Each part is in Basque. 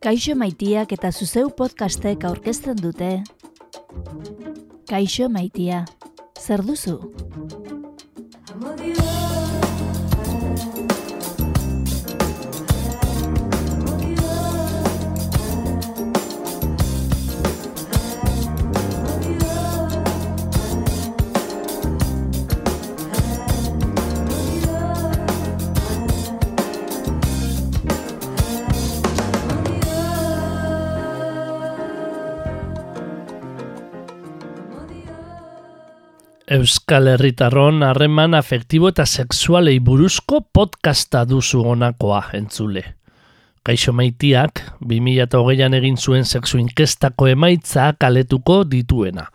Kaixo maitiak eta zuzeu podcastek aurkezten dute. Kaixo maitia, zer duzu? Euskal Herritarron harreman afektibo eta sexualei buruzko podcasta duzu honakoa entzule. Kaixo maitiak, 2008an egin zuen sexu inkestako emaitza kaletuko dituena.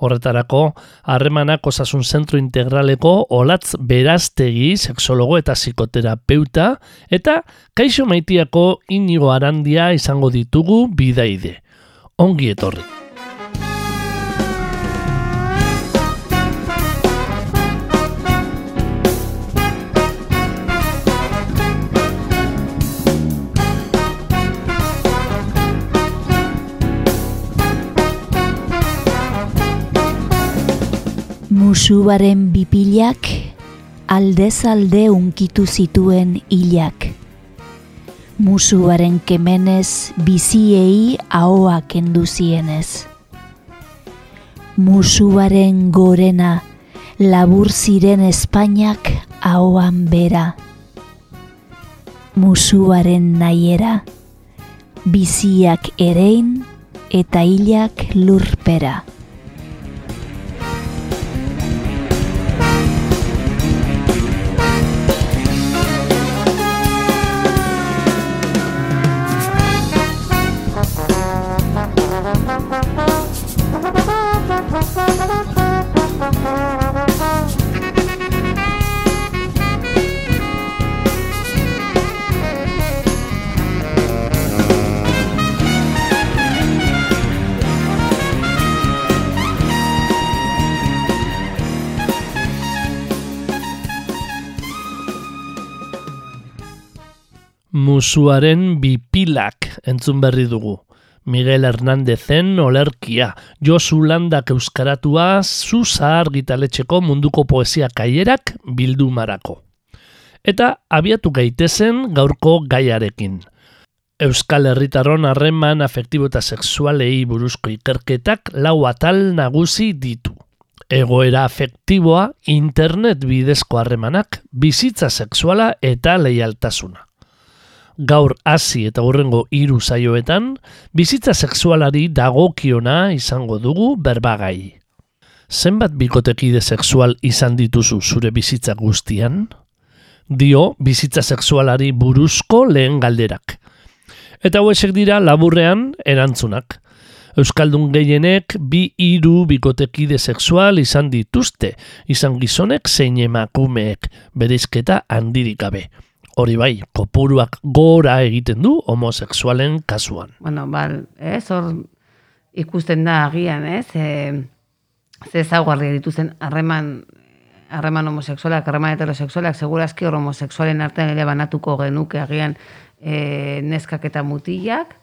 Horretarako, harremanak osasun zentro integraleko olatz beraztegi sexologo eta psikoterapeuta eta kaixo maitiako inigo arandia izango ditugu bidaide. Ongi etorri. Musubaren bipilak aldez alde unkitu zituen hilak. Musubaren kemenez biziei ahoa kendu zienez. Musubaren gorena labur ziren Espainiak ahoan bera. Musuaren nahiera, biziak erein eta hilak lurpera. Musuaren bipilak entzun berri dugu. Miguel Hernandezen olerkia, Josu Landak euskaratua zuza argitaletxeko munduko poesia kaierak bildu marako. Eta abiatu gaitezen gaurko gaiarekin. Euskal Herritarron harreman afektibo eta sexualei buruzko ikerketak lau atal nagusi ditu. Egoera afektiboa, internet bidezko harremanak, bizitza sexuala eta leialtasuna gaur hasi eta hurrengo hiru saioetan bizitza sexualari dagokiona izango dugu berbagai. Zenbat bikotekide sexual izan dituzu zure bizitza guztian? Dio bizitza sexualari buruzko lehen galderak. Eta hauesek dira laburrean erantzunak. Euskaldun gehienek bi hiru bikotekide sexual izan dituzte, izan gizonek zein emakumeek, berizketa handirik gabe hori bai, kopuruak gora egiten du homosexualen kasuan. Bueno, bal, ez, hor ikusten da agian, ez, e, ze zaugarria dituzen harreman harreman homosexualak, harreman heterosexualak, segurazki hor homosexualen artean ere banatuko genuke agian e, neskak eta mutilak,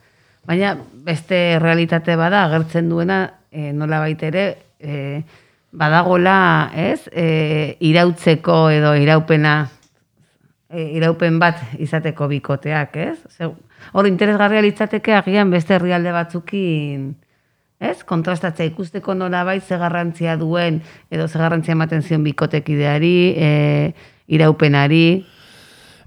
baina beste realitate bada agertzen duena e, nola baitere e, badagola, ez, e, irautzeko edo iraupena iraupen bat izateko bikoteak, ez? Hor interesgarria litzateke agian beste herrialde batzukin, ez? Kontrastatzea ikusteko nola bai ze garrantzia duen edo ze garrantzia ematen zion bikotekideari, e, iraupenari.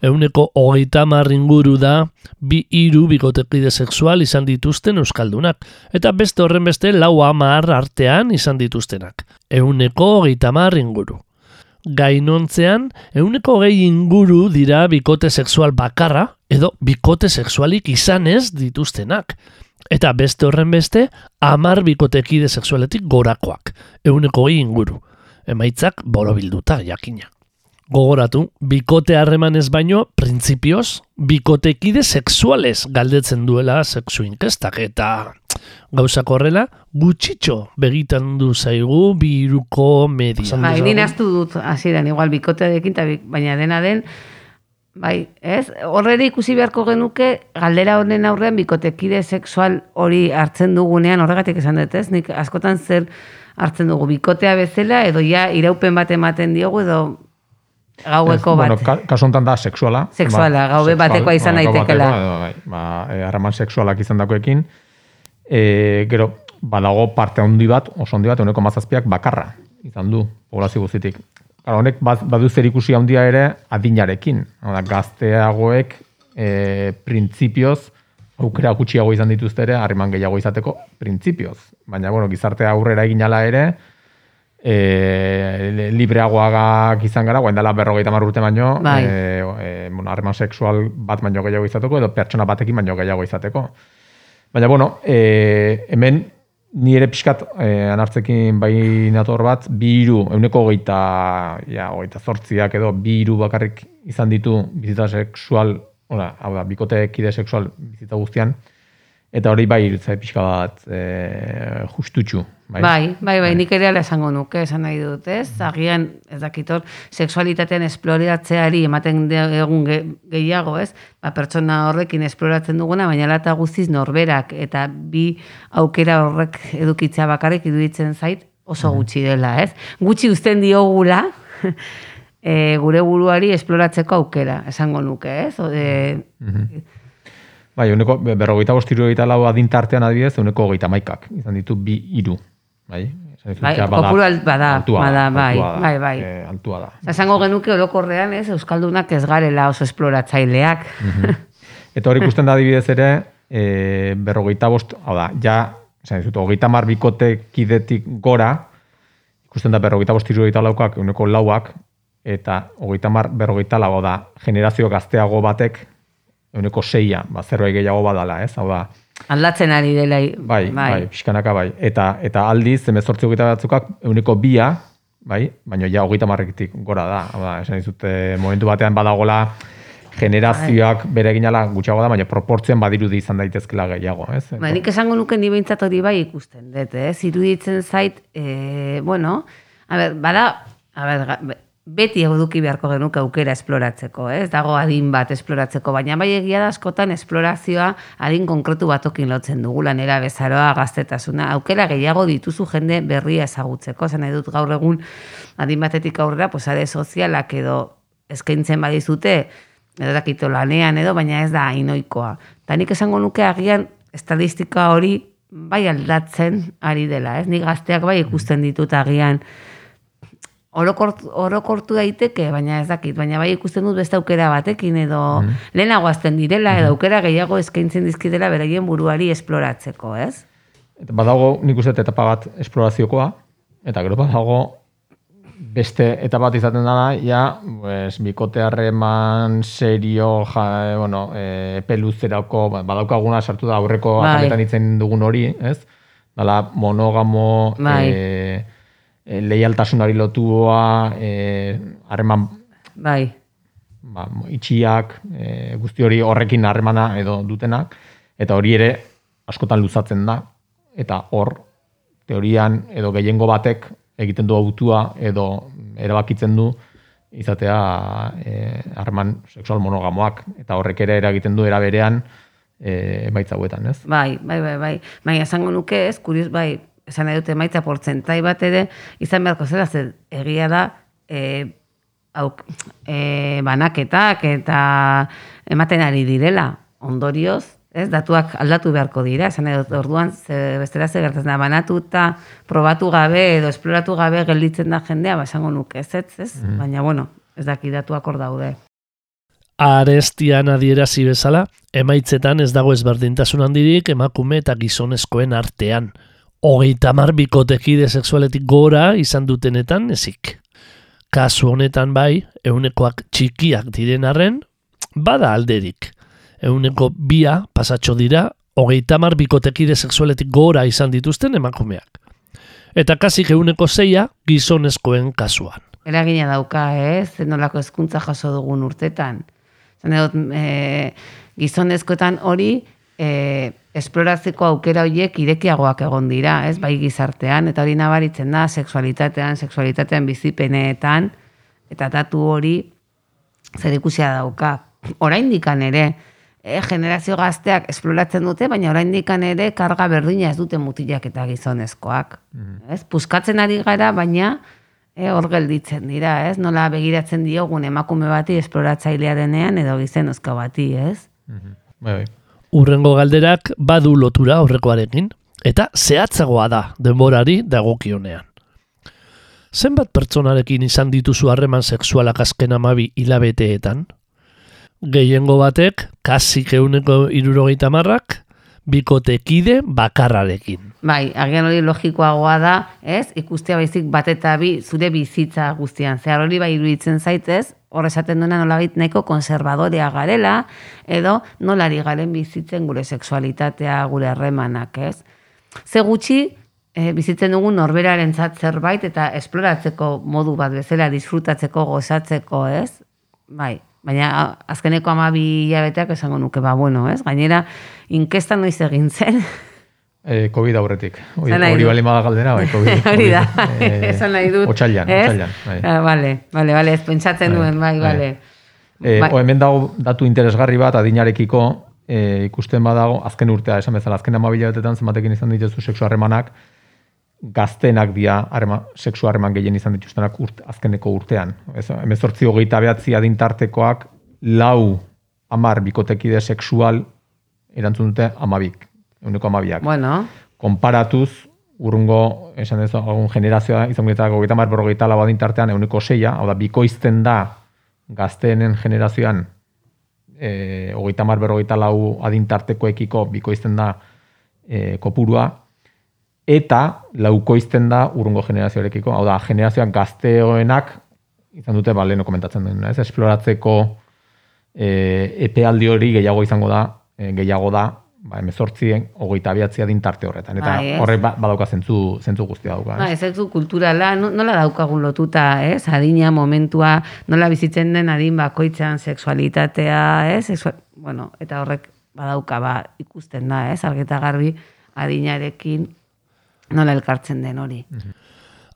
Euneko hogeita inguru da, bi iru bikotekide sexual izan dituzten euskaldunak, eta beste horren beste lau amar artean izan dituztenak. Euneko hogeita inguru gainontzean euneko gehi inguru dira bikote sexual bakarra edo bikote sexualik izanez dituztenak. Eta beste horren beste, amar bikotekide sexualetik gorakoak, euneko gehi inguru. Emaitzak borobilduta jakina. Gogoratu, bikote harremanez baino, printzipioz, bikotekide sexuales galdetzen duela sexu inkestak eta gauzak horrela, gutxitxo begitan du zaigu biruko media. Ba, egin aztu dut, hasieran igual bikote dekin, baina dena den, bai, ez? Horrela ikusi beharko genuke, galdera honen aurrean bikotekide sexual hori hartzen dugunean, horregatik esan dut, ez? Nik askotan zer hartzen dugu, bikotea bezala, edo ja iraupen bat ematen diogu, edo gaueko Ez, bat. Bueno, ka, kasu honetan da sexuala. Sexuala, gaube sexual, batekoa izan daitekeela. batekoa, edo, bai, ba, e, harreman sexualak izan dakoekin. E, gero, badago parte handi bat, oso handi bat, uneko mazazpiak bakarra izan du, populazio guztitik. Claro, honek bad, badu zer ikusi handia ere adinarekin. Da, gazteagoek e, printzipioz, aukera gutxiago izan dituzte ere, harriman gehiago izateko printzipioz. Baina, bueno, gizartea aurrera egin ala ere, e, libreagoagak izan gara, guain dela berrogeita mar urte baino, Bai. e, e, bueno, harreman sexual bat baino gehiago izateko, edo pertsona batekin baino gehiago izateko. Baina, bueno, e, hemen ni ere pixkat e, anartzekin bai nator bat, bi hiru, euneko hogeita, ja, hogeita zortziak edo, bi hiru bakarrik izan ditu bizita sexual, ora, hau da, bikote kide sexual bizita guztian, eta hori bai irutzea pixka bat e, justutxu. Bai, Bai, bai, bai, nik ere ala esango nuke, esan nahi dut, ez? Agian, ez dakitor, sexualitatean esploratzeari ematen egun ge, gehiago, ez? Ba, pertsona horrekin esploratzen duguna, baina lata guztiz norberak eta bi aukera horrek edukitzea bakarrik iruditzen zait oso gutxi dela, ez? Gutxi uzten diogula, e, gure buruari esploratzeko aukera, esango nuke, ez? O, e, Bai, uneko berrogeita bost hirurogeita lau adintartean adibidez, uneko hogeita maikak, izan ditu bi hiru. Bai, Bai, bada- kopuru alt- bada, altua da, bada, bai, altua bai, bai. eh, altua da. esango genuke orokorrean, ez? Euskaldunak ez garela oso esploratzaileak. Eta hori ikusten da adibidez ere, e, berrogeita bost, hau da, ja, esan dizut, hogeita mar bikote kidetik gora, ikusten da berrogeita bost hirurogeita laukak, uneko lauak, eta hogeita mar berrogeita lau, da, generazio gazteago batek, uneko seia, ba, zerbait gehiago badala, ez? Hau da, Aldatzen ari dela. bai, bai, bai pixkanaka bai. Eta, eta aldiz, zemezortzi hogeita batzukak, uneko bia, bai, baina ja hogeita marrekitik gora da. Hau da, esan dizute, momentu batean badagola, generazioak bere eginala gutxiago da, baina proportzioan badirudi izan daitezkela gehiago, ez? Ba, nik esango nuke ni behintzat hori bai ikusten dut, ez? Iruditzen zait, e, bueno, a ber, bada, a ber, beti eduki beharko genuke aukera esploratzeko, ez? Dago adin bat esploratzeko, baina bai egia da askotan esplorazioa adin konkretu batokin lotzen dugula, nera bezaroa, gaztetasuna, aukera gehiago dituzu jende berria ezagutzeko, zen nahi dut gaur egun adin batetik aurrera, pues, are sozialak edo eskaintzen badizute, edo dakito lanean edo, baina ez da hainoikoa. Eta nik esango nuke agian estadistika hori bai aldatzen ari dela, ez? Nik gazteak bai ikusten ditut agian orokortu, orokortu daiteke, baina ez dakit, baina bai ikusten dut beste aukera batekin edo lehenago azten direla edo aukera gehiago eskaintzen dizkidela beraien buruari esploratzeko, ez? Eta badago nik uste etapa bat esploraziokoa, eta gero badago beste etapa bat izaten dana, ja, pues, bikote harreman serio, ja, e, bueno, e, peluzerako, ba, badaukaguna sartu da aurreko Bai. itzen dugun hori, ez? Dala monogamo, Bai. e, e, leialtasunari lotua, e, harreman Bai, ba, itxiak, e, guzti hori horrekin harremana edo dutenak, eta hori ere askotan luzatzen da, eta hor, teorian edo gehiengo batek egiten du autua edo erabakitzen du izatea e, harreman sexual monogamoak, eta horrek ere eragiten du era berean e, emaitza hauetan, ez? bai, bai, bai, bai. Baina esango nuke ez, kurios, bai, esan nahi dute emaitza portzentai bat ere, izan beharko zela, ze egia da, e, auk, e, banaketak eta ematen ari direla, ondorioz, ez, datuak aldatu beharko dira, esan dut, orduan, ze, bestera ze gertatzen da, banatu eta probatu gabe edo esploratu gabe gelditzen da jendea, ba, esango nuke, ez, ez, ez, baina, bueno, ez daki datuak hor daude. Arestian adierazi bezala, emaitzetan ez dago ezberdintasun handirik emakume eta gizonezkoen artean. Hogeita mar bikotekide sexualetik gora izan dutenetan ezik. Kasu honetan bai, eunekoak txikiak diren arren, bada alderik. Euneko bia pasatxo dira, hogeita mar bikotekide sexualetik gora izan dituzten emakumeak. Eta kasik euneko zeia gizonezkoen kasuan. eragina dauka, ez? Nolako hezkuntza jaso dugun urtetan. Zan e, gizonezkoetan hori e, esploratzeko aukera horiek irekiagoak egon dira, ez? Bai gizartean, eta hori nabaritzen da, sexualitatean, sexualitatean bizipeneetan, eta datu hori zer ikusia dauka. Oraindikan ere, e, generazio gazteak esploratzen dute, baina oraindikan ere karga berdina ez dute mutilak eta gizonezkoak. Ez? Puskatzen ari gara, baina e, hor gelditzen dira, ez? Nola begiratzen diogun emakume bati esploratzailea denean edo gizonezko bati, ez? Bai, bai. Urrengo galderak badu lotura aurrekoarekin, eta zehatzagoa da denborari dagokionean. Zenbat pertsonarekin izan dituzu harreman sexualak azken amabi hilabeteetan? Gehiengo batek, kasik euneko irurogeita marrak, bikotekide bakarrarekin. Bai, agian hori logikoagoa da, ez? Ikustea baizik bat eta bi zure bizitza guztian. Zehar hori bai iruditzen zaitez, hor esaten duena nolabait nahiko konservadorea garela, edo nolari garen bizitzen gure sexualitatea, gure harremanak, ez? Ze gutxi, e, bizitzen dugun norberaren zerbait eta esploratzeko modu bat bezala, disfrutatzeko, gozatzeko, ez? Bai, baina azkeneko amabi hilabeteak esango nuke, ba, bueno, ez? Gainera, inkesta noiz egin zen, E, COVID aurretik. Hori, hori bali bada galdera, bai, COVID. hori da. Eh, esan nahi dut. Otsailean, ez? otsailean. Bai. Ah, vale, vale, vale, ez pentsatzen Bai, duen, bai, bai. vale. E, Bai. o, hemen dago datu interesgarri bat adinarekiko, e, ikusten badago, azken urtea, esan bezala, azken amabila batetan zenbatekin izan dituzu sexu harremanak, gaztenak dira harrema, sexu harreman gehien izan dituztenak urt, azkeneko urtean. Ez, emezortzi hogeita behatzi adintartekoak lau amar bikotekide sexual erantzun dute amabik, euneko amabiak. Bueno, konparatuz, urrungo, esan ez, agun generazioa, izan eta hogeita mar berrogeita lau adintartean euneko seia, hau da, bikoizten da gazteenen generazioan e, hogeita mar berrogeita lau adintartekoekiko bikoizten da e, kopurua, eta laukoizten da urrungo generazioarekiko, hau da, generazioak gazteoenak, izan dute, ba, leheno komentatzen dena, ez, esploratzeko e, epealdi hori gehiago izango da, e, gehiago da, ba, emezortzien, hogeita abiatzia dintarte horretan. Eta Bai, ez. horrek ba, badauka zentzu, zentzu guztia dauka. ba, Ez? ez ez kulturala, no- nola daukagun lotuta, ez? Adina, momentua, nola bizitzen den adin bakoitzean sexualitatea, ez? Sexua- bueno, eta horrek badauka, ba, ikusten da, ez? Argita garbi adinarekin nola elkartzen den hori.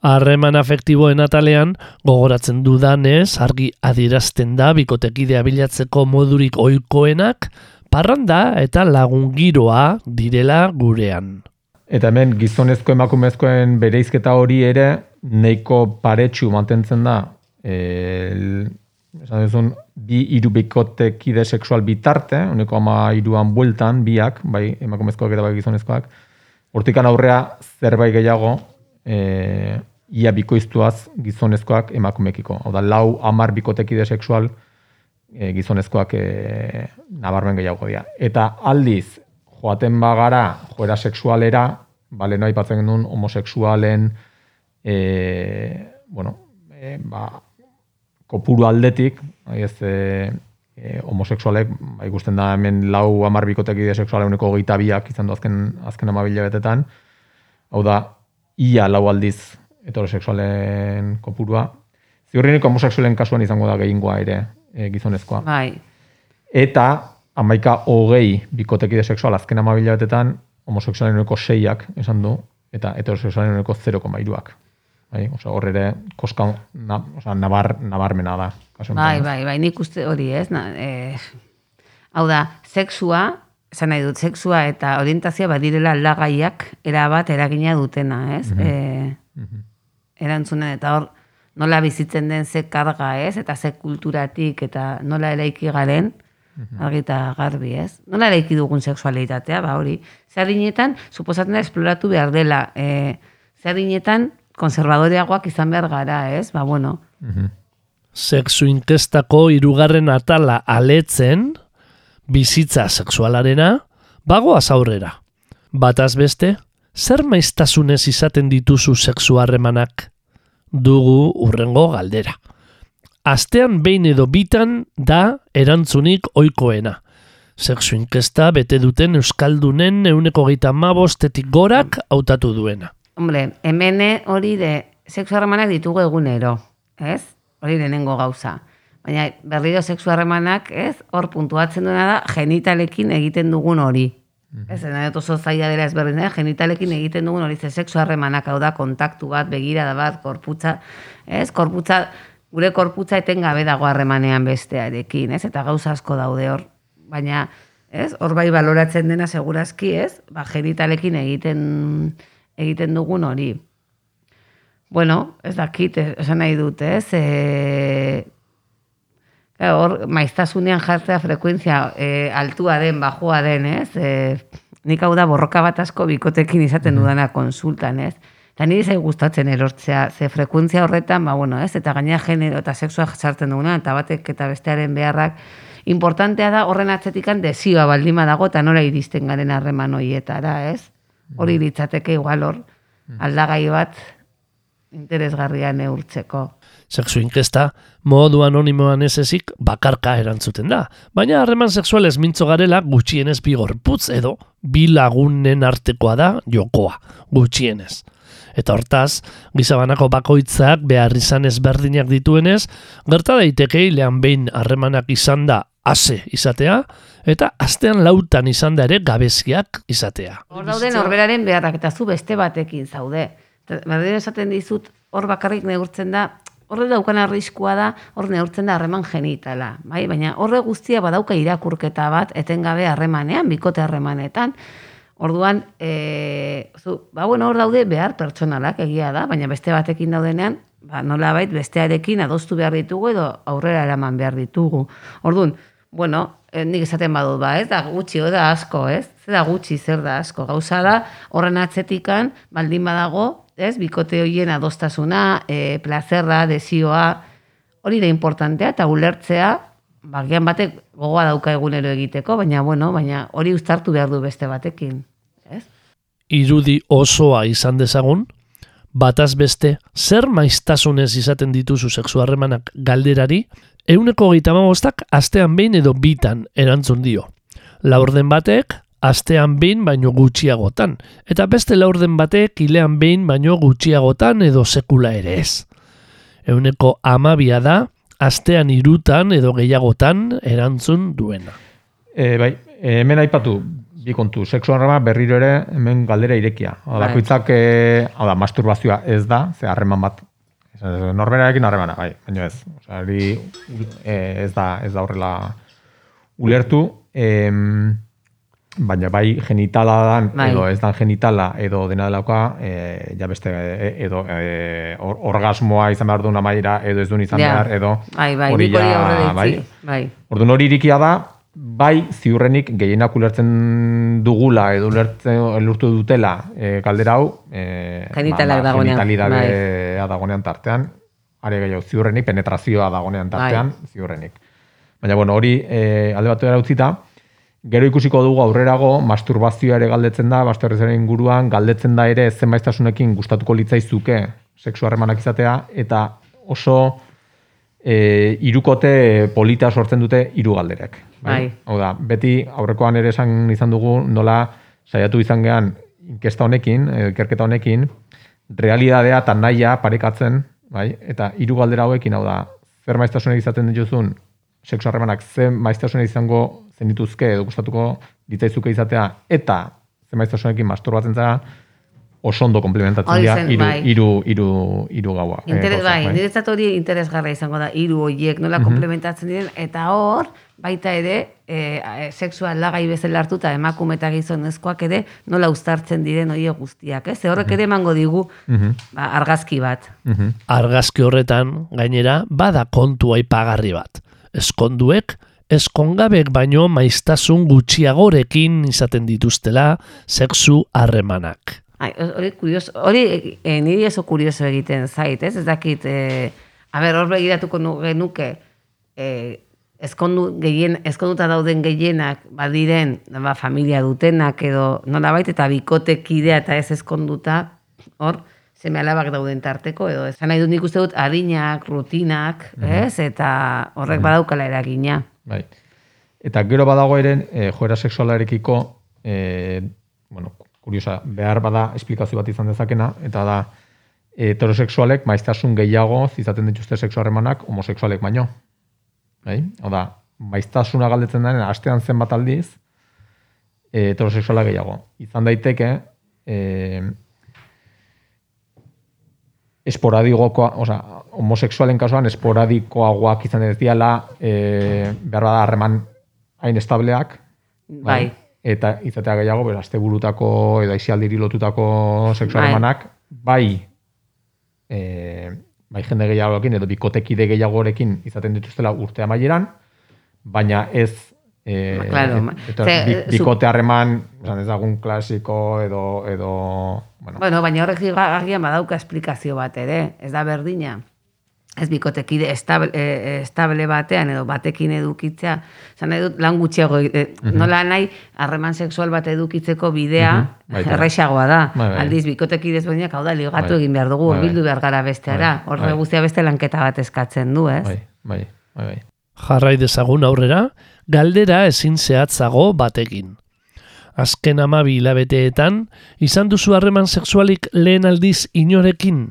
Harreman afektiboen atalean, gogoratzen dudanez, argi adierazten da bikotekidea bilatzeko modurik ohikoenak, parranda eta lagun giroa direla gurean. Eta hemen gizonezko emakumezkoen bereizketa hori ere neiko paretsu mantentzen da el, esan duzun, bi hiru bikotekide sexual bitarte, uneko ama hiruan bueltan, biak, bai emakumezkoak eta bai gizonezkoak, hortikan aurrea zerbait gehiago e, ia bikoiztuaz gizonezkoak emakumekiko. Hau da, lau amar bikotekide sexual e, gizonezkoak e, nabarmen gehiago dira. Eta aldiz, joaten bagara joera sexualera, bale, no aipatzen genuen homosexualen e, bueno, e, ba, kopuru aldetik, ez, e, e, homosexualek, ba, ikusten da hemen lau amar bikotekide sexuala uneko hogeita biak izan du azken, azken amabila betetan, hau da, ia lau aldiz heterosexualen kopurua. Ziurrenik homosexualen kasuan izango da gehiengoa ere e, gizonezkoa. Bai, Eta amaika hogei bikotekide sexual azken amabila betetan homosexualen uneko seiak esan du, eta heterosexualen uneko 0,iruak. Bai, osea, hor ere koska na, osea, nabar, nabarmena da. Bai, honetan. bai, bai, nik uste hori, ez? Na, e, hau da, sexua, esan nahi dut, sexua eta orientazioa badirela aldagaiak erabat eragina dutena, ez? E, erantzunen eta hor nola bizitzen den ze karga, ez? Eta ze kulturatik eta nola eraiki garen, argi eta garbi, ez? Nola eraiki dugun sexualitatea, ba hori. Zerdinetan, suposatzen da esploratu behar dela. E, zerdinetan, konservadoreagoak izan behar gara, ez? Ba, bueno, Sexu inkestako hirugarren atala aletzen, bizitza sexualarena, bagoaz aurrera. Bataz beste, zer maiztasunez izaten dituzu sexu harremanak? Dugu urrengo galdera. Astean behin edo bitan da erantzunik oikoena. Sexu inkesta bete duten Euskaldunen euneko geita mabostetik gorak hautatu duena. Hombre, hemene hori de sexu harremanak ditugu egunero, ez? Hori lehenengo gauza. Baina berriro sexu harremanak, ez? Hor puntuatzen duena da genitalekin egiten dugun hori. Ez, nahi dut oso zaila dela ezberdin, eh? genitalekin egiten dugun hori ze sexu harremanak hau da kontaktu bat, begirada bat, korputza, ez? Korputza gure korputza etengabe dago harremanean bestearekin, ez? Eta gauza asko daude hor, baina, ez? Hor bai baloratzen dena segurazki, ez? Ba, genitalekin egiten egiten dugun hori. Bueno, ez dakit, esan nahi dut, ez? E, hor, maiztasunean jartzea frekuentzia e, altua den, bajua den, ez? E, nik hau da borroka bat asko bikotekin izaten dudana konsultan, ez? Eta niri zai gustatzen erortzea, ze frekuentzia horretan, ba, bueno, ez? Eta gainera genero eta sexua sartzen duguna, eta batek eta bestearen beharrak, importantea da horren atzetikan desioa baldima dago, eta nora iristen garen harreman horietara, ez? Hori litzateke igual hor, aldagai bat interesgarria neurtzeko. Sexu inkesta, modu anonimoan ez ezik bakarka erantzuten da. Baina harreman sexualez mintzo garela gutxienez bi gorputz edo bi lagunen artekoa da jokoa, gutxienez. Eta hortaz, gizabanako bakoitzak behar izan ezberdinak dituenez, gerta daiteke hilean behin harremanak izan da ase izatea, eta astean lautan izan da ere gabeziak izatea. Hor dauden horberaren beharrak eta zu beste batekin zaude. Berdin esaten dizut, hor bakarrik neurtzen da, horre daukan arriskua da, hor neurtzen da harreman genitala. Bai? Baina horre guztia badauka irakurketa bat, etengabe harremanean, bikote harremanetan. Orduan, e, zu, ba, bueno, hor daude behar pertsonalak egia da, baina beste batekin daudenean, ba, nola bait, bestearekin adostu behar ditugu edo aurrera eraman behar ditugu. Orduan, bueno, eh, nik esaten badut ba, ez da gutxi, o da asko, ez? Zer da gutxi, zer da asko. Gauza da, horren atzetikan, baldin badago, ez? Bikote hoien adostasuna, e, plazerra, desioa, hori da importantea, eta ulertzea, bagian batek gogoa dauka egunero egiteko, baina bueno, baina hori uztartu behar du beste batekin. Ez? Irudi osoa izan dezagun, bataz beste, zer maiztasunez izaten dituzu sexu harremanak galderari, euneko gitamabostak astean behin edo bitan erantzun dio. Laurden batek, astean behin baino gutxiagotan, eta beste laurden batek hilean behin baino gutxiagotan edo sekula ere ez. Euneko amabia da, astean irutan edo gehiagotan erantzun duena. E, bai, e, hemen aipatu, bi kontu, sexu harrema berriro ere hemen galdera irekia. Bai. bakoitzak, e, da, masturbazioa ez da, ze harreman bat, norberarekin harremana, bai, baina ez. Osea, e, ez da, ez da horrela ulertu, em, baina bai genitala dan, Bai. edo ez dan genitala, edo dena delauka, e, ja beste, e, edo e, or, orgasmoa izan behar duen amaiera, edo ez duen izan Ja. behar, edo Bai, bai, hori ja, bai, bai. Orduan hori irikia da, bai ziurrenik gehienak ulertzen dugula edo ulertzen elurtu dutela e, galdera hau, e, Genitalak dagoenean, bai. dagoenean tartean, are gehiago ziurrenik, penetrazioa dagoenean tartean, Bai. ziurrenik. Baina, bueno, hori e, alde batera utzita, gero ikusiko dugu aurrerago, masturbazioa ere galdetzen da, masturbazioaren inguruan, galdetzen da ere zenbaitasunekin gustatuko litzaizuke sexu harremanak izatea, eta oso e, irukote polita sortzen dute hiru galderek. Bai. Hau da, beti aurrekoan ere esan izan dugu nola saiatu izan gehan inkesta honekin, ikerketa honekin, realidadea eta nahia parekatzen, bai? eta hiru galdera hauekin, hau da, zer maiztasunek izaten dituzun, sexu harremanak zer maiztasunek izango zenituzke edo gustatuko ditzaizuke izatea, eta zer maiztasunekin masturbatzen zara, oso ondo komplementatzen dira hiru, bai. hiru, hiru, hiru gaua. eh, Interes, gauzak, bai, niretzat hori interesgarra izango da, hiru horiek nola komplementatzen diren, eta hor, baita ere, e, e, sexua aldagai bezala hartuta emakume eta gizonezkoak ere nola uztartzen diren horiek guztiak, ez? Ze horrek ere emango digu Mhm, ba, argazki bat. mhm. Argazki horretan, gainera, bada kontu aipagarri bat. Eskonduek, eskongabek baino maiztasun gutxiagorekin izaten dituztela sexu harremanak. Ai, hori kurioso, hori e, niri oso kurioso egiten zait, ez? Ez dakit, e, a ber, hor begiratuko nu- genuke, e, ezkondu, gehien, ezkonduta dauden gehienak badiren, ba, familia dutenak edo nolabait eta bikote kidea eta ez ezkonduta, hor, seme alabak dauden tarteko, edo esan nahi dut nik uste dut adinak, rutinak, ez? Eta horrek badaukala eragina. Bai. Eta gero badago eren, e, joera sexualarekiko, e, bueno, kuriosa, behar bada esplikazio bat izan dezakena, eta da, heterosexualek maiztasun gehiago izaten dituzte sexu harremanak homosexualek baino. Bai? Hau da, maiztasuna galdetzen daren astean zenbat aldiz, e, heterosexuala gehiago. Izan daiteke, e, esporadikoa, osea, homosexualen kasuan esporadikoagoak izan ez diala, e, behar bada harreman hain estableak, Bai. eta izatea gehiago, bera, azte burutako edo aizialdiri lotutako sexu Bai. bai, e, bai jende gehiagoekin edo bikotekide gehiagorekin izaten dituztela urte amaieran, baina ez e, Ba, claro, et- eta ze, bi- eh, bikote harreman, esan ez dagun klasiko edo, edo bueno, Bueno, baina horrek agian badauka esplikazio bat ere, ez da berdina. Ez bikotekide estable, e, estable batean edo batekin edukitzea, zan nahi dut lan gutxiago, e, nola nahi harreman sexual bat edukitzeko bidea Mhm, baita. erraisagoa da. Bai, bai. Aldiz, bikotekide ezberdinak, hau da, ligatu Bai. egin behar dugu, Bai, bai. bildu behar gara besteara. Bai, Horre bai. guztia beste lanketa bat eskatzen du, ez? bai, bai, bai, bai. Jarrai dezagun aurrera, galdera ezin zehatzago batekin. Azken amabi hilabeteetan, izan duzu harreman sexualik lehen aldiz inorekin?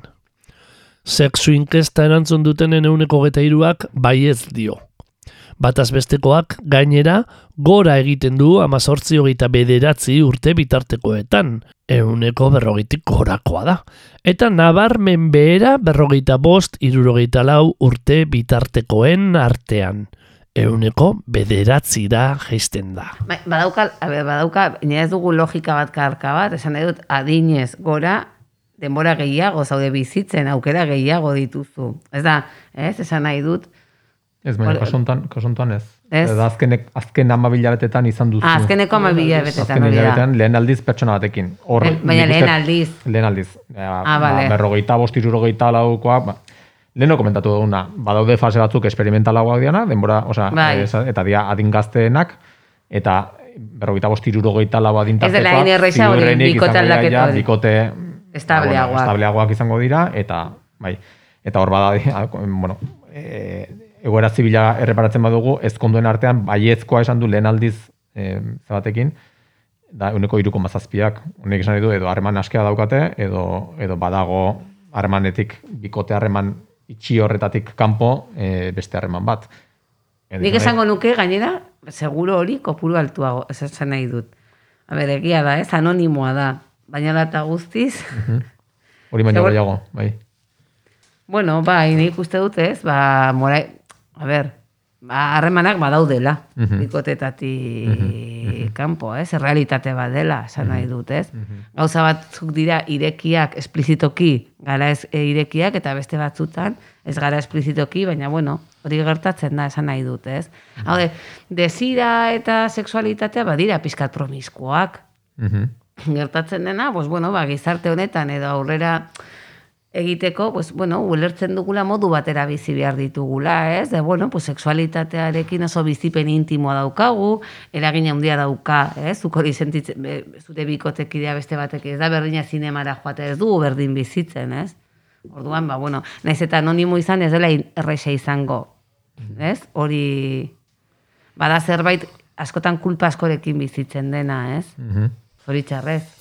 Sexu inkesta erantzun dutenen euneko geta iruak baiez dio. Bataz bestekoak gainera gora egiten du amazortzi hogeita bederatzi urte bitartekoetan. Euneko berrogetik gorakoa da. Eta nabarmen behera berrogeita bost irurogeita lau urte bitartekoen artean. Euneko bederatzira jaisten da. Ba, badauka, a ber, badauka, baina ez dugu logika bat karka bat, esan nahi dut, adinez gora, denbora gehiago zaude bizitzen, aukera gehiago dituzu. Ez da, ez, esan nahi dut, Ez, baina kasontan, kasontan ez. Ez? Edo azkenek, azken amabilabetetan izan duzu. ah, azkeneko amabila betetan Azken hori da. lehen aldiz pertsona batekin. Hor, Eh, Baina lehen aldiz. Lehen aldiz. Ja, Ah, bale. ba, berrogeita bost irurogeita laukoa, leheno komentatu duguna, badaude fase batzuk esperimentalagoak diana, denbora, osea, Bai. esa- eta dia adingazteenak, eta berrogeita bost irurogeita lau adintartekoak, Ez dela hain erresa hori, bikote aldaketa bikote Estableagoak. bueno, estableagoak izango dira, eta bai, eta hor bada, bueno, e, egoera zibila erreparatzen badugu, ezkonduen artean baiezkoa esan du lehen aldiz e, zabatekin, da uneko iruko mazazpiak, honek esan du, edo harreman askea daukate, edo, edo badago harremanetik, bikote harreman itxi horretatik kanpo e, beste harreman bat. Edo Nik esango nuke, gainera, seguro hori kopuru altuago, ez esan nahi dut. A ber, egia da, ez, anonimoa da. Baina da eta guztiz, nahi- Hori baino Segur- gehiago, bai. bueno, bai, nik uste dut ez, ba, morai, a ber, ba, harremanak badaudela, Mhm. bikotetatik kanpo, ez, realitate bat dela, esan nahi dut, ez. Gauza batzuk dira irekiak, esplizitoki, gara ez e, irekiak, eta beste batzutan, ez gara esplizitoki, baina, bueno, hori gertatzen da, esan nahi dut, ez. Hau de, desira eta sexualitatea badira pizkat promiskoak, Mhm. gertatzen dena, pues, bueno, ba, gizarte honetan edo aurrera egiteko, pues, bueno, ulertzen dugula modu batera bizi behar ditugula, ez? De, bueno, pues, sexualitatearekin oso bizipen intimoa daukagu, eragin handia dauka, ez? Zuk hori sentitzen, zure bikotekidea beste batek ez da berdina zinemara joatea ez dugu berdin bizitzen, ez? Orduan, ba, bueno, naiz eta anonimo izan ez dela erresa izango, ez? Hori, bada zerbait askotan kulpa askorekin bizitzen dena, ez? Mhm. Zoritxarrez.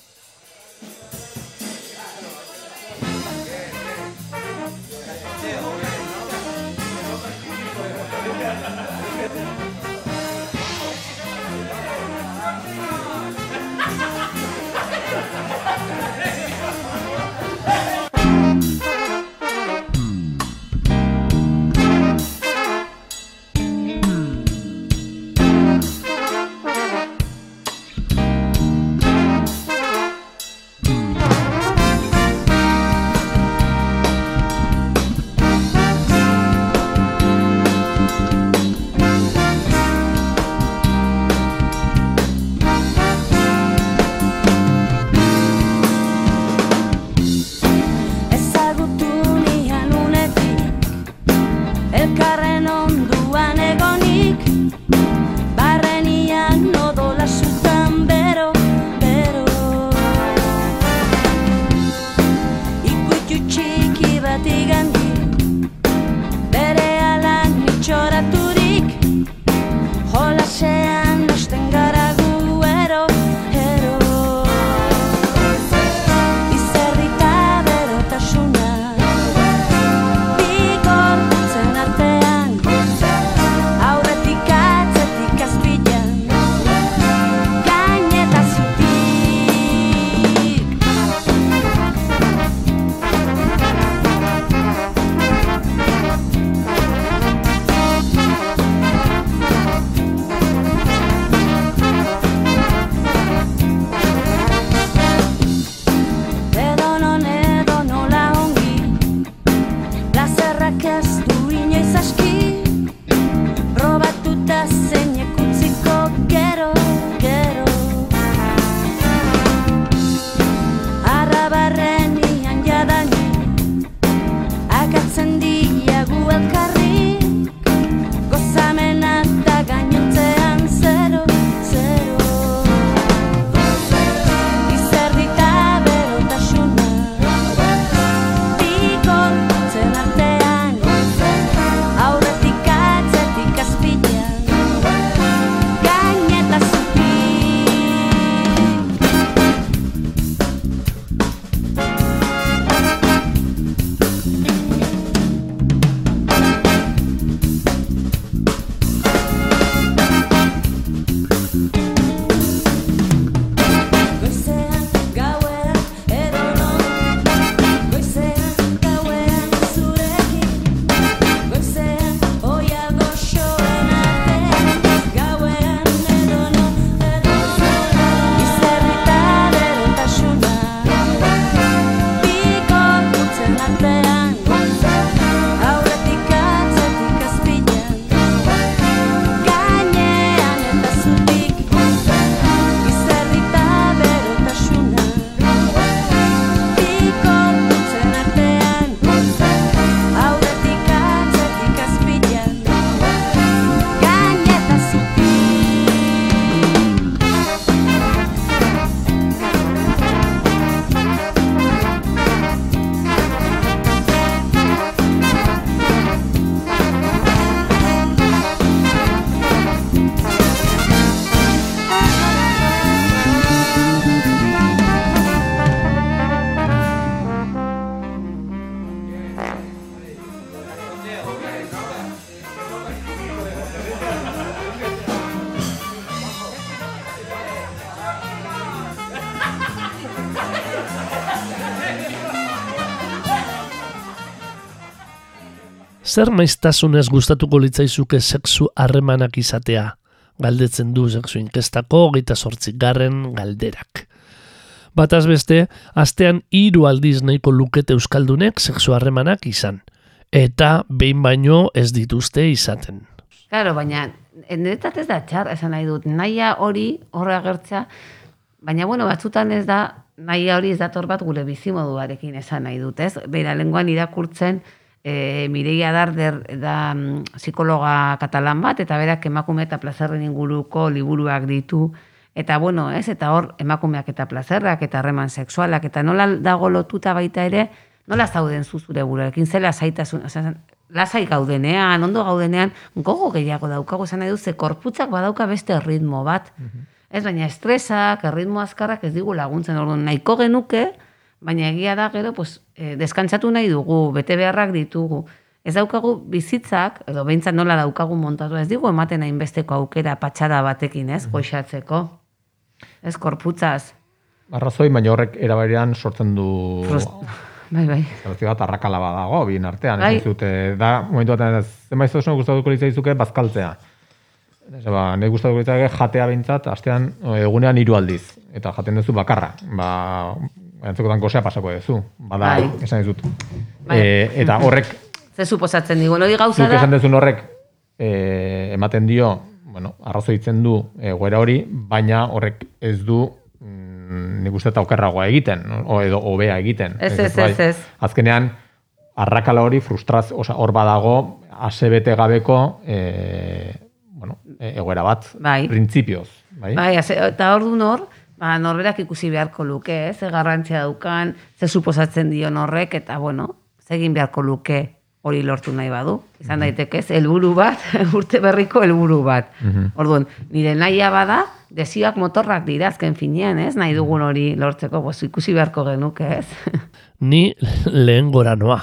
Zer maiztasunez gustatuko litzaizuke sexu harremanak izatea? Galdetzen du sexu inkestako hogeita sortzik garren galderak. Bataz beste, astean hiru aldiz nahiko lukete euskaldunek sexu harremanak izan. Eta behin baino ez dituzte izaten. Claro, baina niretzat ez da txar, esan nahi dut, nahia hori horre agertzea, baina bueno, batzutan ez da, nahia hori ez dator bat gure bizimoduarekin esan nahi dut, ez? Beira, lenguan irakurtzen, e, Mireia Darder da mm, psikologa katalan bat, eta berak emakume eta plazerren inguruko liburuak ditu, eta bueno, ez? Eta hor, emakumeak eta plazerrak, eta harreman sexualak, eta nola dago lotuta baita ere, nola zauden zuzure buruarekin, zela zaitasun, lasai gaudenean, ondo gaudenean, gogo gehiago daukago, esan nahi dut, ze korputzak badauka beste ritmo bat. Ez baina estresak, erritmo azkarrak ez digu laguntzen, orduan nahiko genuke, baina egia da gero, pues, eh, deskantzatu nahi dugu, bete beharrak ditugu. Ez daukagu bizitzak, edo behintzat nola daukagu montatu, ez digu ematen hainbesteko aukera patxada batekin, ez, goixatzeko. Ez korputzaz. Arrazoi, baina horrek erabarean sortzen du... Frust- Bai, bai. Zelazio bat arrakala badago, bien artean. Bai. Ez dute, da, momentu batean, zenbait zosun gustatuko litzaizuke bazkaltzea. Ez, ba, nahi gustatuko litzaizuke jatea behintzat, astean, egunean hiru aldiz. Eta jaten duzu bakarra. Ba, entzukotan gozea pasako duzu. Bada, Bai. esan dizut. Bai. E, eta horrek, Ze suposatzen digu, hori gauza zuk da, esan duzun horrek, e, ematen dio, bueno, arrazoitzen du egoera hori, baina horrek ez du mm, nik uste eta okerragoa egiten, no? o edo hobea egiten. Ez, ez, bai. ez, ez. Azkenean, arrakala hori frustraz, osea, hor badago, asebete gabeko, e, bueno, e- egoera bat, Bai. printzipioz. Bai? Bai, ase- eta hor hor, ba, norberak ikusi beharko luke, ez, ze garrantzia daukan, ze suposatzen dio horrek, eta bueno, egin beharko luke hori lortu nahi badu. Izan daiteke, ez, helburu bat, urte berriko helburu bat. Orduan, nire nahia bada, desioak motorrak dira azken finean, ez, nahi dugun hori lortzeko, pues, ikusi beharko genuke, ez. Ni lehen gora noa.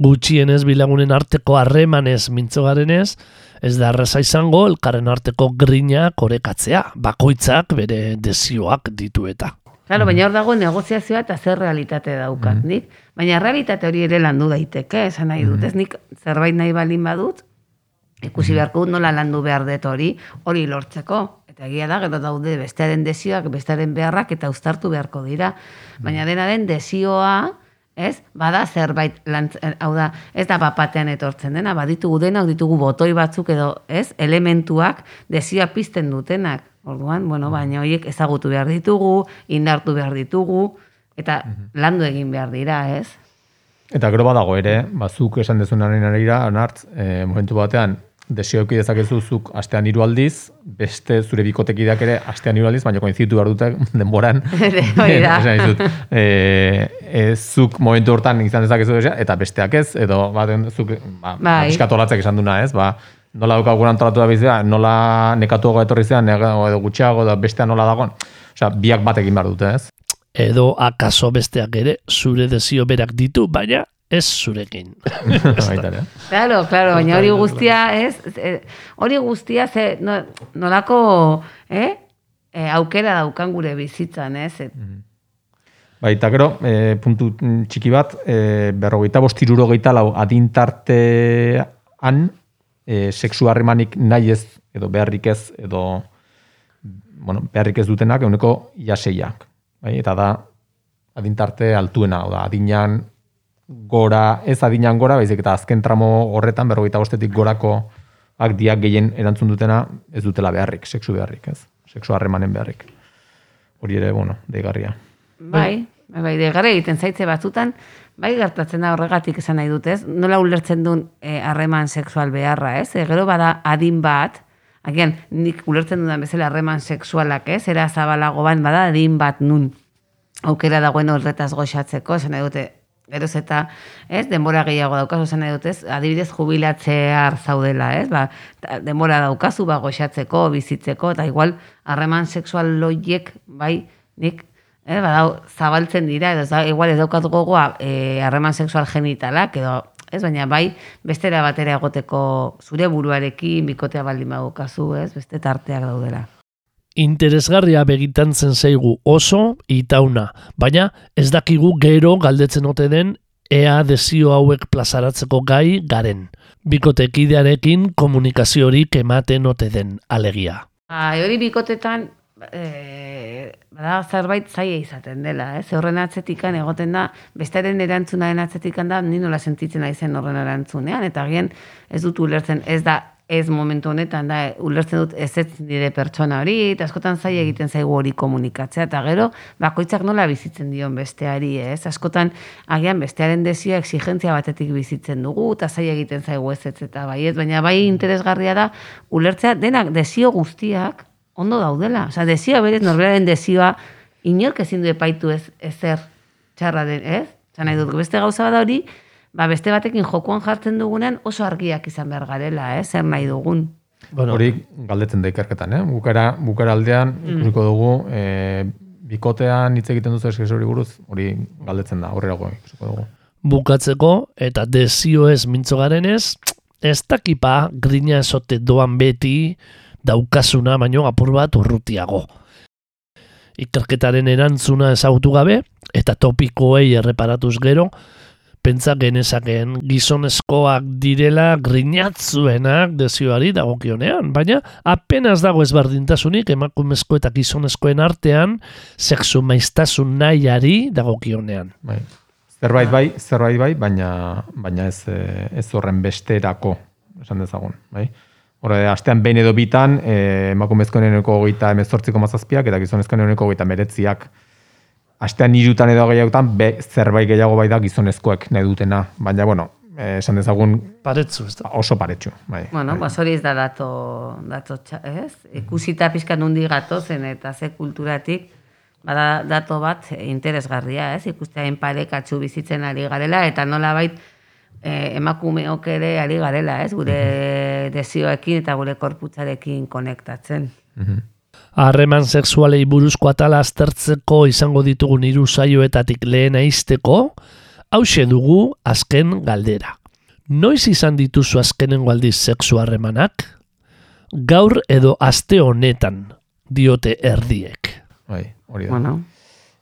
Gutxienez bilagunen arteko harremanez mintzo garenez, ez da erraza izango elkarren arteko grinak orekatzea, bakoitzak bere desioak ditu eta. Claro, baina hor dago negoziazioa eta zer realitate daukat, nik. Baina realitate hori ere landu daiteke, esan nahi dut, ez nik zerbait nahi balin badut, ikusi beharko dut nola landu behar dut hori, hori lortzeko. Eta egia da, gero daude bestearen desioak, bestearen beharrak eta uztartu beharko dira. Baina dena den desioa, ez, bada zerbait, lantz, eh, hau da, ez da bapatean etortzen dena, baditugu denak, ditugu botoi batzuk edo, ez, elementuak desioa pizten dutenak. Orduan, bueno, baina horiek ezagutu behar ditugu, indartu behar ditugu, eta landu egin behar dira, ez? Eta gero badago ere, bazuk esan dezunaren arira, anartz, e, momentu batean, desio eduki dezakezu zuk astean hiru aldiz, beste zure bikotekideak ere astean hiru aldiz, baina koinzitu behar dute denboran. Hori da. E, e, zuk momentu hortan izan dezakezu desia, eta besteak ez, edo baten zuk, ba, Bai. bai. esan duna ez, ba, nola daukagun antolatu da bizia, nola nekatuago etorri zean, edo gutxiago, edo bestea nola dagoen. Osea, biak batekin behar dute, ez? Edo akaso besteak ere zure desio berak ditu, baina ez zurekin. Claro, claro, baina hori guztia, ez? Hori guztia, ze, no, nolako, eh? E, aukera daukan gure bizitzan, ez? Et, Bai, eta gero, e, puntu txiki bat, e, berrogeita bost irurogeita lau adintartean e, sexu harremanik nahi ez, edo beharrik ez, edo bueno, beharrik ez dutenak euneko jaseiak. Bai, eta da adintarte altuena, oda, adinan gora, ez adinan gora, baizik eta azken tramo horretan, berrogeita bostetik gorako diak gehien erantzun dutena, ez dutela beharrik, sexu beharrik, ez? Sexu harremanen beharrik. Hori ere, bueno, deigarria. bai, bai, bai, degarra egiten zaitze batzutan, bai gertatzen da horregatik esan nahi dut, ez? Nola ulertzen duen eh, harreman sexual beharra, ez? E, gero bada adin bat, agian nik ulertzen dudan bezala harreman sexualak, ez? Era zabalago ban, bada adin bat nun aukera dagoen horretaz goxatzeko, esan dute, geroz eta, ez, denbora gehiago daukazu, esan nahi dut, ez, adibidez jubilatzear zaudela, ez, ba, denbora daukazu, ba, goxatzeko, bizitzeko, eta igual, harreman sexual loiek, bai, nik, eh, badau, zabaltzen dira, edo, da, igual ez daukat gogoa, eh, harreman sexual genitalak, edo, ez, baina bai, bestera batera egoteko zure buruarekin, bikotea baldin badukazu, ez, beste tarteak daudela. Interesgarria begitantzen zaigu oso itauna, baina ez dakigu gero galdetzen ote den ea desio hauek plazaratzeko gai garen. bikotekidearekin komunikaziorik ematen ote den alegia. Ba, hori bikotetan, e, bada zerbait zaila izaten dela, ez? Horren atzetikan egoten da, bestearen erantzunaren atzetikan da, ni nola sentitzen naizen horren erantzunean, eta agian ez dut ulertzen, ez da ez momentu honetan da ulertzen dut ez ez nire pertsona hori, eta askotan zaila egiten zaigu hori komunikatzea, eta gero bakoitzak nola bizitzen dion besteari, ez? Askotan agian bestearen desio exigentzia batetik bizitzen dugu, eta zaila egiten zaigu ez ez eta bai ez, baina bai interesgarria da ulertzea denak desio guztiak ondo daudela. Osea, desioa berez norberaren desioa inork ezin du epaitu ez ezer txarra den, ez? Osea, nahi dut beste gauza bada hori, ba beste batekin jokoan jartzen dugunean oso argiak izan behar garela, eh? zer nahi dugun. Bueno, Hori galdetzen da ikerketan, eh? Bukara, bukara aldean, ikusiko dugu, e, bikotean hitz egiten duzu eskez hori buruz, hori galdetzen da, horrela ikusiko dugu. bukatzeko eta desio ez mintzo garenez, ez dakipa grina esote doan beti daukasuna baino apur bat urrutiago. Ikerketaren erantzuna ezagutu gabe eta topikoei erreparatuz gero, pentsa genezakeen gizonezkoak direla grinatzuenak desioari dagokionean, baina apenas dago ezberdintasunik emakumezko eta gizonezkoen artean sexu maiztasun nahiari dagokionean. Bai. Zerbait bai, zerbait bai, baina, baina ez, eh, ez horren besterako, esan dezagun, bai? Hora, astean behin edo bitan, eh, emakumezkoen euneko goita emezortziko mazazpiak, eta gizonezkoen euneko goita meretziak. Astean hirutan edo gehiagotan, be, zerbait gehiago bai da gizonezkoek nahi dutena. Baina, bueno, eh, esan dezagun Paretzu, ez da. oso paretsu. Bai, Bueno, bai. ba, hori ez da dato, dato txa- ez? Ikusita pixka nundi gatozen eta ze kulturatik, bada dato bat interesgarria, ez? Ikustea enparekatzu bizitzen ari garela, eta nola bait eh, emakumeok ere ari garela, ez? Gure desioekin eta gure korputzarekin konektatzen. Harreman sexualei buruzko atala aztertzeko izango ditugun hiru saioetatik lehena izteko, hause dugu azken galdera. Noiz izan dituzu azkenengo aldiz sexu harremanak? Gaur edo aste honetan, diote erdiek. Bai, hori da. Bueno,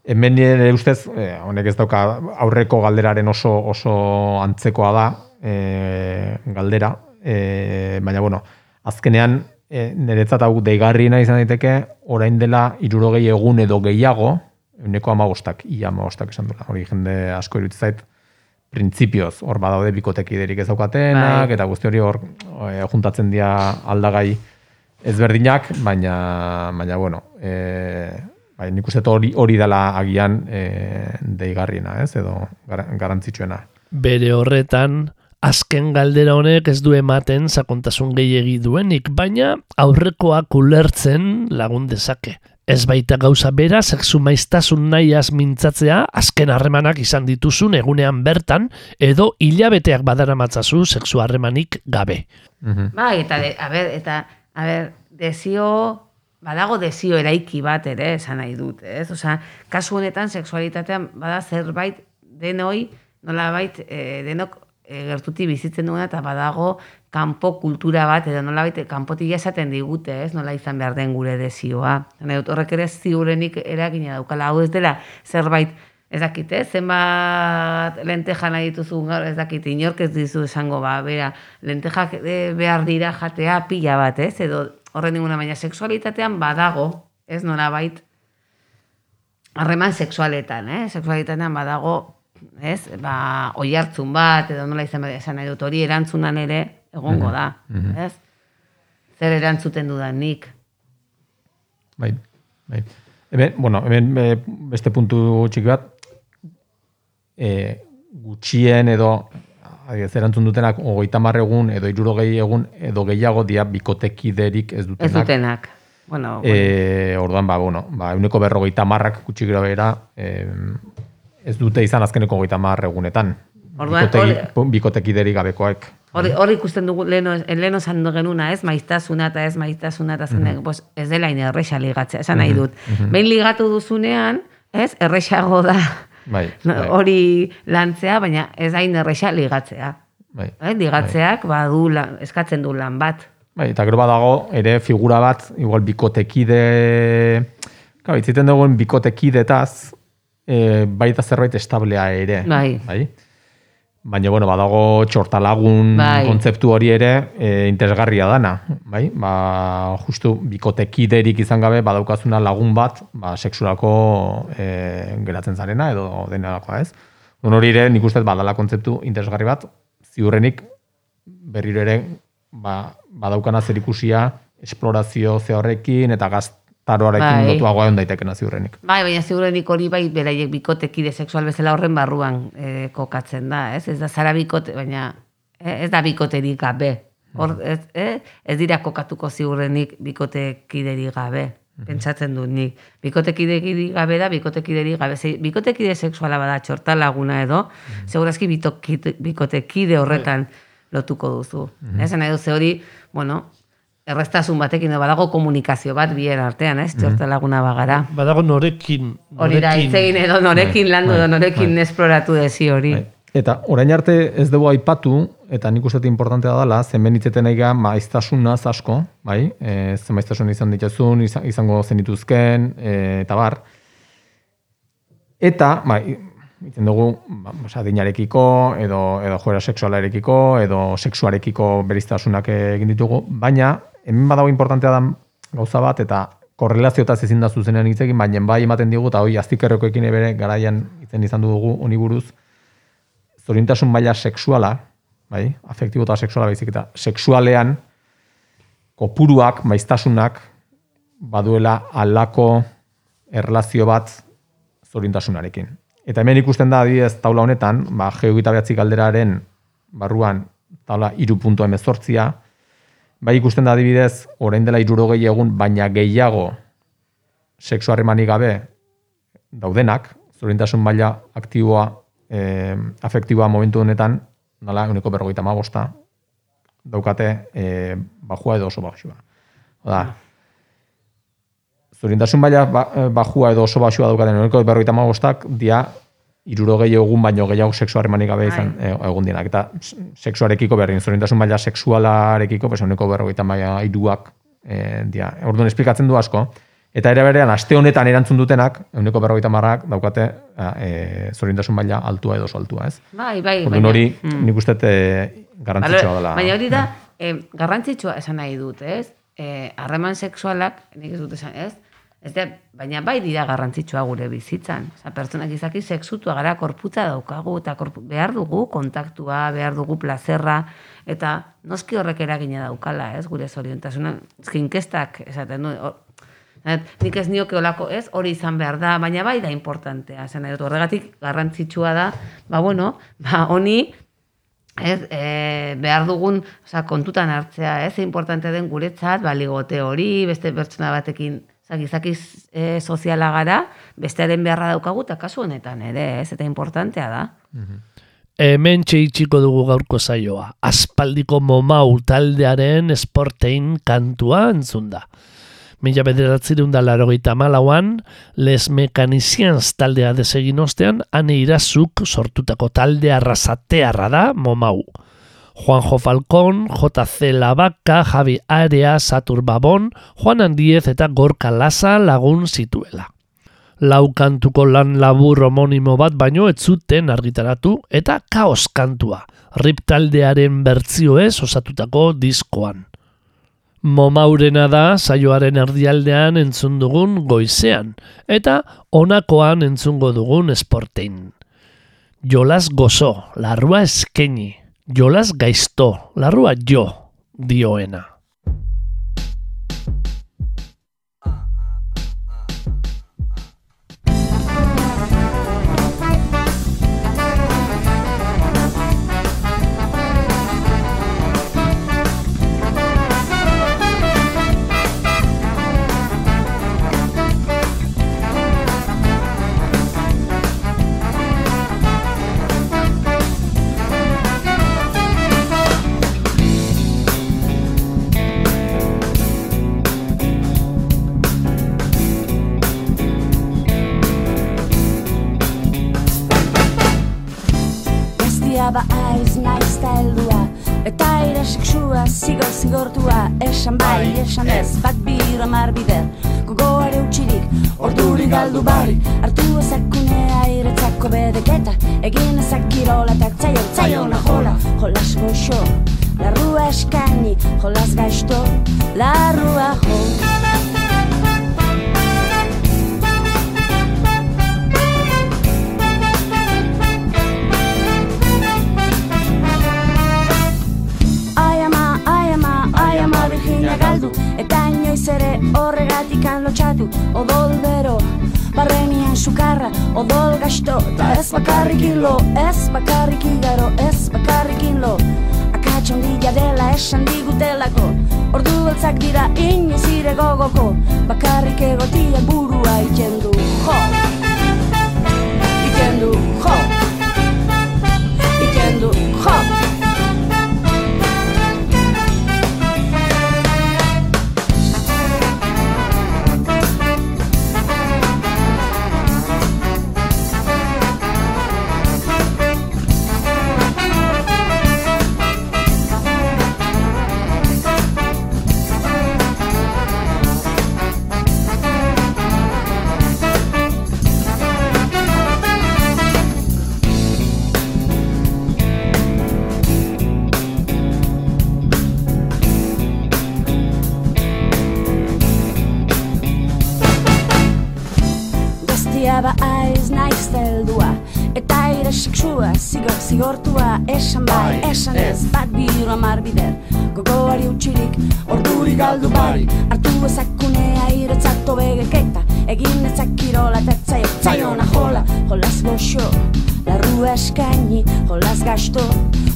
Hemen nire ustez, eh, honek ez dauka aurreko galderaren oso oso antzekoa da eh, galdera, eh, baina bueno, azkenean eh, niretzat hau deigarriena izan daiteke, orain dela irurogei egun edo gehiago, uneko amagostak, ia amagostak esan dula, hori jende asko iruditzen zait, printzipioz, hor badaude bikotekiderik ez daukatenak, Bai. eta guzti hori hor eh, juntatzen dira aldagai ezberdinak, baina, baina bueno, e, bai, nik uste hori, hori dela agian e, deigarriena, ez, edo gar, garantzitsuena. Bere horretan, azken galdera honek ez du ematen sakontasun gehiegi duenik, baina aurrekoak ulertzen lagun dezake. Ez baita gauza bera, sexu maiztasun nahiaz mintzatzea, azken harremanak izan dituzun egunean bertan, edo hilabeteak badara matzazu sexu harremanik gabe. Mhm. Bai, eta, de, a ber, eta, a ber, desio, badago desio eraiki bat ere, esan nahi dut, ez? Osea, kasu honetan, sexualitatean, bada zerbait denoi, nolabait, e, denok e, gertuti bizitzen duguna, eta badago kanpo kultura bat, edo nolabait, kanpotik esaten digute, ez? Nola izan behar den gure desioa. Dut, horrek ere ziurenik eragina daukala, hau ez dela zerbait, ez dakit, ez? Zenbat lenteja nahi dituzu gaur, ez dakit, inork ez dizu esango, ba, bera, lentejak eh, behar dira jatea pila bat, ez? Edo horren ninguna, baina sexualitatean badago, ez nolabait, harreman sexualetan, eh? Sexualitatean badago, ez? Ba, oi hartzun bat, edo nola izan behar esan nahi dut, hori erantzunan ere egongo da, ez? Zer erantzuten dudan nik. Bai, bai. Hemen, bueno, hemen e, beste puntu txiki bat, e, gutxien edo adibidez, erantzun dutenak hogeita hamar egun edo hirurogei egun edo gehiago dia bikotekiderik ez dutenak. Ez dutenak. Bueno, E, orduan, ba, bueno, ba, euneko berrogeita marrak gutxi gero behera, e, ez dute izan azkeneko hamar egunetan. Orduan, Bikoteki, bikotekiderik gabekoek. Hori, hori ikusten dugu leno, leno zan genuna, ez maiztasuna eta ez maiztasuna eta zenek, pues, ez dela ina erresa ligatzea, esan nahi dut. Behin ligatu duzunean, ez, erresago da Bai, bai, hori lantzea, baina ez hain erresa ligatzea. bai. Eh? Ligatzeak badu lan, eskatzen du lan bat. Bai, eta gero badago ere figura bat, igual bikotekide, claro, itziten dugun bikotekidetaz, e, baita zerbait establea ere. Bai. bai? Baina, bueno, badago txortalagun Bai. kontzeptu hori ere e, interesgarria dana, bai? Ba, justu, bikotekiderik izan gabe, badaukazuna lagun bat, ba, seksurako e, geratzen zarena, edo denalakoa, ez? Don hori ere, nik uste badala kontzeptu interesgarri bat, ziurrenik berriro ere, ba, badaukana zer ikusia, esplorazio ze horrekin, eta gaztaroarekin Bai. lotuagoa egon daitekena ziurrenik. Bai, baina segurenik hori bai beraiek bikotekide sexual bezala horren barruan e, kokatzen da, ez? Ez da zara bikote, baina e, ez da bikoterik gabe. Hor, ez, e, ez dira kokatuko ziurrenik bikotekiderik gabe. Pentsatzen dut nik. Bikotekiderik gabe da, bikotekiderik gabe. Zei, bikotekide sexuala bada txorta laguna edo, segurazki bitokide- bikotekide horretan lotuko duzu. Ez nahi duzu hori, bueno, errestasun batekin badago komunikazio bat bien artean, ez? Txorta laguna bagara. Badago norekin. Hori da, hitz egin edo norekin landu edo norekin esploratu dezi hori. Bai. Eta orain arte ez dugu aipatu, eta nik uste importantea dela, zenben hitzeten nahi maiztasunaz asko, bai? E, zen maiztasun izan dituzun, izan- izango zenituzken, e, eta bar. Eta, bai, itzen dugu, ba, dinarekiko, edo, edo joera seksualarekiko, edo sexuarekiko beriztasunak egin ditugu, baina, hemen badago importantea da gauza bat, eta korrelaziotaz ezin da zuzenean hitz egin, baina bai ematen digu, eta hoi aztikerrokoekin bere garaian itzen izan dugu honi buruz, zorintasun maila sexuala, bai, afektibo eta sexuala baizik eta sexualean kopuruak, maiztasunak baduela alako erlazio bat zorintasunarekin. Eta hemen ikusten da adibidez taula honetan, ba, geogita behatzi galderaren barruan taula iru puntu emezortzia, bai ikusten da adibidez, orain dela irurogei egun, baina gehiago sexu harremanik gabe daudenak, zorintasun maila aktiboa, e, afektiboa momentu honetan, nala, uneko berrogeita magosta, daukate e, bajua edo oso baxua. Oda, zorintasun maila ba, eh, bajua edo oso baxua daukaten uneko berrogeita magostak, dia irurogei egun baino gehiago sexu harremanik gabe izan e, egun dienak. Eta sexuarekiko berdin, zorintasun maila sexualarekiko, pues, uneko berrogeita maila iruak e, dia. Orduan esplikatzen du asko. Eta ere berean, aste honetan erantzun dutenak, euneko berrogeita marrak daukate e, zorintasun maila altua edo oso altua, ez? Bai, bai, baina- hori, Mm. nik uste e, garrantzitsua dela. Baina hori da, eh, garrantzitsua esan nahi dut, ez? Eh, harreman sexualak, nik ez dut esan, ez? Ez da, baina bai dira garrantzitsua gure bizitzan. Osa, pertsonak izaki sexutua gara korputza daukagu, eta korpu, behar dugu kontaktua, behar dugu plazerra, eta noski horrek eragina daukala, ez? Gure zoriontasuna, zinkestak, esaten du, Et, nik ez nioke olako, ez, hori izan behar da, baina bai da importantea, nahi dut, horregatik garrantzitsua da, ba bueno, ba honi, ez, e, behar dugun, oza, kontutan hartzea, ez, importante den guretzat, baligote hori, beste pertsona batekin, oza, gizakiz e, soziala gara, bestearen beharra daukagu, eta kasu honetan ere, ez, eta importantea da. Hemen itxiko dugu gaurko saioa. Aspaldiko momau taldearen esportein kantua entzun da. Mila bederatzireun da larogeita malauan, Les Mechanicians taldea desegin ostean, ane irazuk sortutako talde arrasatearra da momau. Juanjo Falcón, JC Labaka, Javi Area, Satur Babon, Juan Andiez eta Gorka Lasa lagun zituela lau kantuko lan labur homonimo bat baino ez zuten argitaratu eta kaos kantua, rip taldearen bertzioez osatutako diskoan. Momaurena da saioaren erdialdean entzun dugun goizean, eta honakoan entzungo dugun esportein. Jolas gozo, larrua eskeni, jolas gaizto, larrua jo, dioena. Zigor zigortua Esan bai, esan ez, bat bira mar bider Gogoare utxirik, orduri galdu bari Artu ezakunea airetzako bedeketa Egin ezak kirola eta tzaio, tzaio na jola Jolas goxo, larrua eskaini Jolas gaizto, larrua jo Odol gasto, eta ez bakarrikin lo Ez bakarrikin garo, ez bakarrikin lo Akatxon dila dela esan digutelako Ordu beltzak dira inoiz ire gogoko Bakarrik egotiak burua ikendu Jo! Ikendu, jo! Ikendu, jo! Sexua zigor zigortua Esan bai, esan ez, bat biro amar bider Gogoari utxirik, orduri galdu bai. Artu ezakunea iretzat begeketa Egin ezak kirola eta tzaio, tzaio na jola Jolaz goxo, larrua eskaini Jolaz gasto,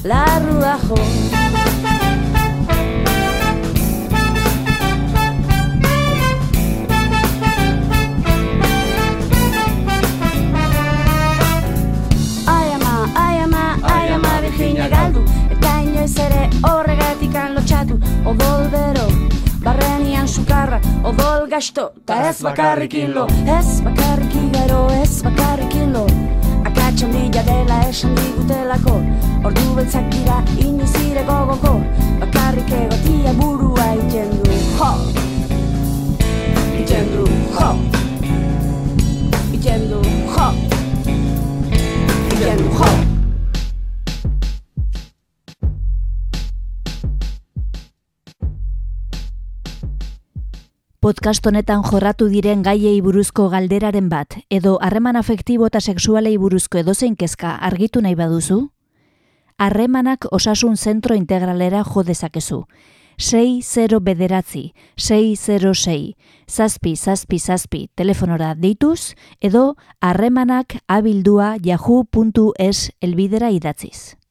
larrua jo Odol gasto, ta ez bakarrikin lo Ez bakarrikin gero, ez bakarrikin lo Akatxan bila dela esan digutelako Ordu beltzak dira inoiz ire gogoko. Bakarrik egotia burua ikendu Jo! Ikendu, jo! Ikendu, jo! Ikendu, jo! Podcast honetan jorratu diren gaiei buruzko galderaren bat edo harreman afektibo eta sexualei buruzko edozein kezka argitu nahi baduzu? Harremanak osasun zentro integralera jo dezakezu. 6 bederatzi, 606, zazpi, zazpi, zazpi, telefonora deituz, edo harremanak abildua yahoo.es elbidera idatziz.